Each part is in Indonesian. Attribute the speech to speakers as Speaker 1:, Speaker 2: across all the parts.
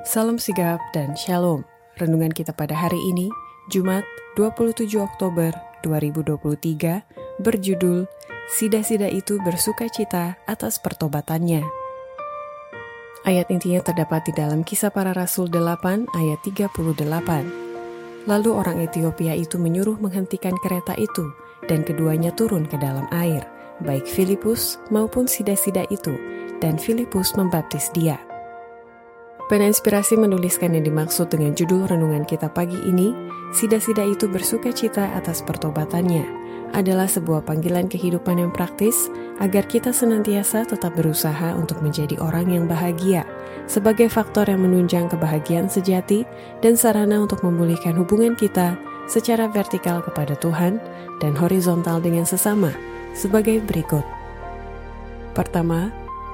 Speaker 1: Salam sigap dan shalom. Renungan kita pada hari ini, Jumat 27 Oktober 2023, berjudul Sida-sida itu bersuka cita atas pertobatannya. Ayat intinya terdapat di dalam kisah para rasul 8 ayat 38. Lalu orang Ethiopia itu menyuruh menghentikan kereta itu dan keduanya turun ke dalam air, baik Filipus maupun sida-sida itu, dan Filipus membaptis dia. Pena Inspirasi menuliskan yang dimaksud dengan judul renungan kita pagi ini, Sida-sida itu bersuka cita atas pertobatannya, adalah sebuah panggilan kehidupan yang praktis agar kita senantiasa tetap berusaha untuk menjadi orang yang bahagia, sebagai faktor yang menunjang kebahagiaan sejati dan sarana untuk memulihkan hubungan kita secara vertikal kepada Tuhan dan horizontal dengan sesama, sebagai berikut. Pertama,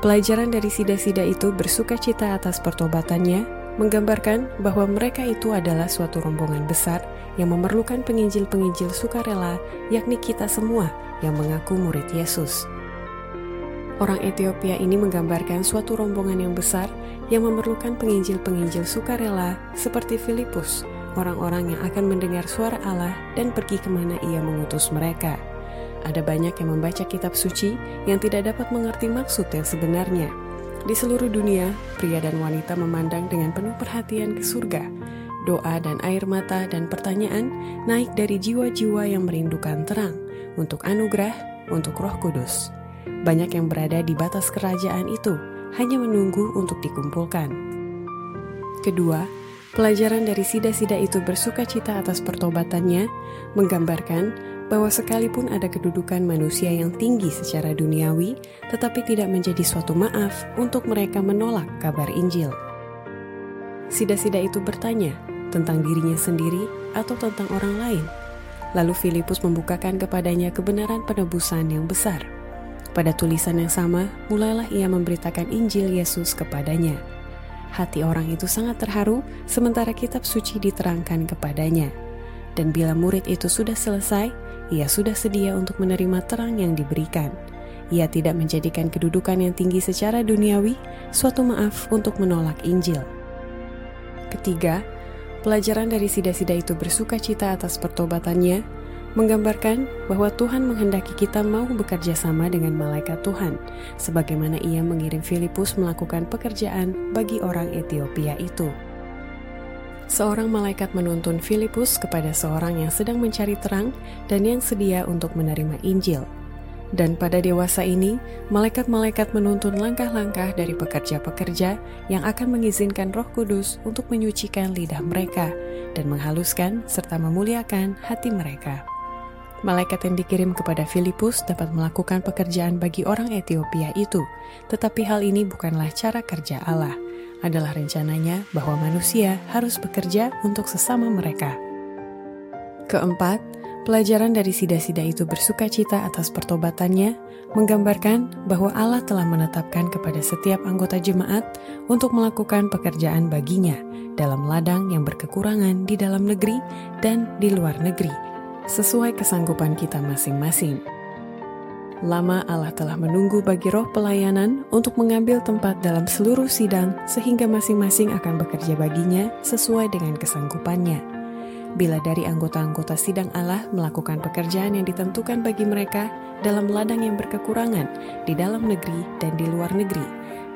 Speaker 1: Pelajaran dari sida-sida itu bersuka cita atas pertobatannya, menggambarkan bahwa mereka itu adalah suatu rombongan besar yang memerlukan penginjil-penginjil sukarela, yakni kita semua yang mengaku murid Yesus. Orang Ethiopia ini menggambarkan suatu rombongan yang besar yang memerlukan penginjil-penginjil sukarela seperti Filipus, orang-orang yang akan mendengar suara Allah dan pergi ke mana ia mengutus mereka. Ada banyak yang membaca kitab suci yang tidak dapat mengerti maksud yang sebenarnya. Di seluruh dunia, pria dan wanita memandang dengan penuh perhatian ke surga. Doa dan air mata dan pertanyaan naik dari jiwa-jiwa yang merindukan terang untuk anugerah, untuk Roh Kudus. Banyak yang berada di batas kerajaan itu hanya menunggu untuk dikumpulkan. Kedua, pelajaran dari sida-sida itu bersuka cita atas pertobatannya, menggambarkan bahwa sekalipun ada kedudukan manusia yang tinggi secara duniawi, tetapi tidak menjadi suatu maaf untuk mereka menolak kabar Injil. Sida-sida itu bertanya tentang dirinya sendiri atau tentang orang lain. Lalu Filipus membukakan kepadanya kebenaran penebusan yang besar. Pada tulisan yang sama, mulailah ia memberitakan Injil Yesus kepadanya. Hati orang itu sangat terharu, sementara kitab suci diterangkan kepadanya. Dan bila murid itu sudah selesai, ia sudah sedia untuk menerima terang yang diberikan. Ia tidak menjadikan kedudukan yang tinggi secara duniawi suatu maaf untuk menolak Injil. Ketiga, pelajaran dari sida-sida itu bersuka cita atas pertobatannya, menggambarkan bahwa Tuhan menghendaki kita mau bekerja sama dengan malaikat Tuhan, sebagaimana ia mengirim Filipus melakukan pekerjaan bagi orang Ethiopia itu seorang malaikat menuntun Filipus kepada seorang yang sedang mencari terang dan yang sedia untuk menerima Injil. Dan pada dewasa ini, malaikat-malaikat menuntun langkah-langkah dari pekerja-pekerja yang akan mengizinkan Roh Kudus untuk menyucikan lidah mereka dan menghaluskan serta memuliakan hati mereka. Malaikat yang dikirim kepada Filipus dapat melakukan pekerjaan bagi orang Ethiopia itu, tetapi hal ini bukanlah cara kerja Allah. Adalah rencananya bahwa manusia harus bekerja untuk sesama mereka. Keempat, pelajaran dari sida-sida itu bersuka cita atas pertobatannya, menggambarkan bahwa Allah telah menetapkan kepada setiap anggota jemaat untuk melakukan pekerjaan baginya dalam ladang yang berkekurangan di dalam negeri dan di luar negeri, sesuai kesanggupan kita masing-masing. Lama Allah telah menunggu bagi roh pelayanan untuk mengambil tempat dalam seluruh sidang sehingga masing-masing akan bekerja baginya sesuai dengan kesanggupannya. Bila dari anggota-anggota sidang Allah melakukan pekerjaan yang ditentukan bagi mereka dalam ladang yang berkekurangan di dalam negeri dan di luar negeri,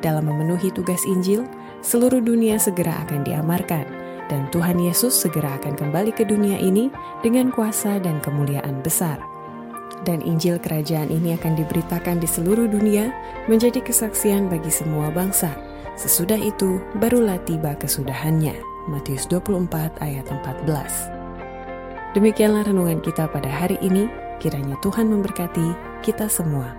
Speaker 1: dalam memenuhi tugas Injil, seluruh dunia segera akan diamarkan, dan Tuhan Yesus segera akan kembali ke dunia ini dengan kuasa dan kemuliaan besar dan Injil Kerajaan ini akan diberitakan di seluruh dunia menjadi kesaksian bagi semua bangsa. Sesudah itu, barulah tiba kesudahannya. Matius 24 ayat 14. Demikianlah renungan kita pada hari ini. Kiranya Tuhan memberkati kita semua.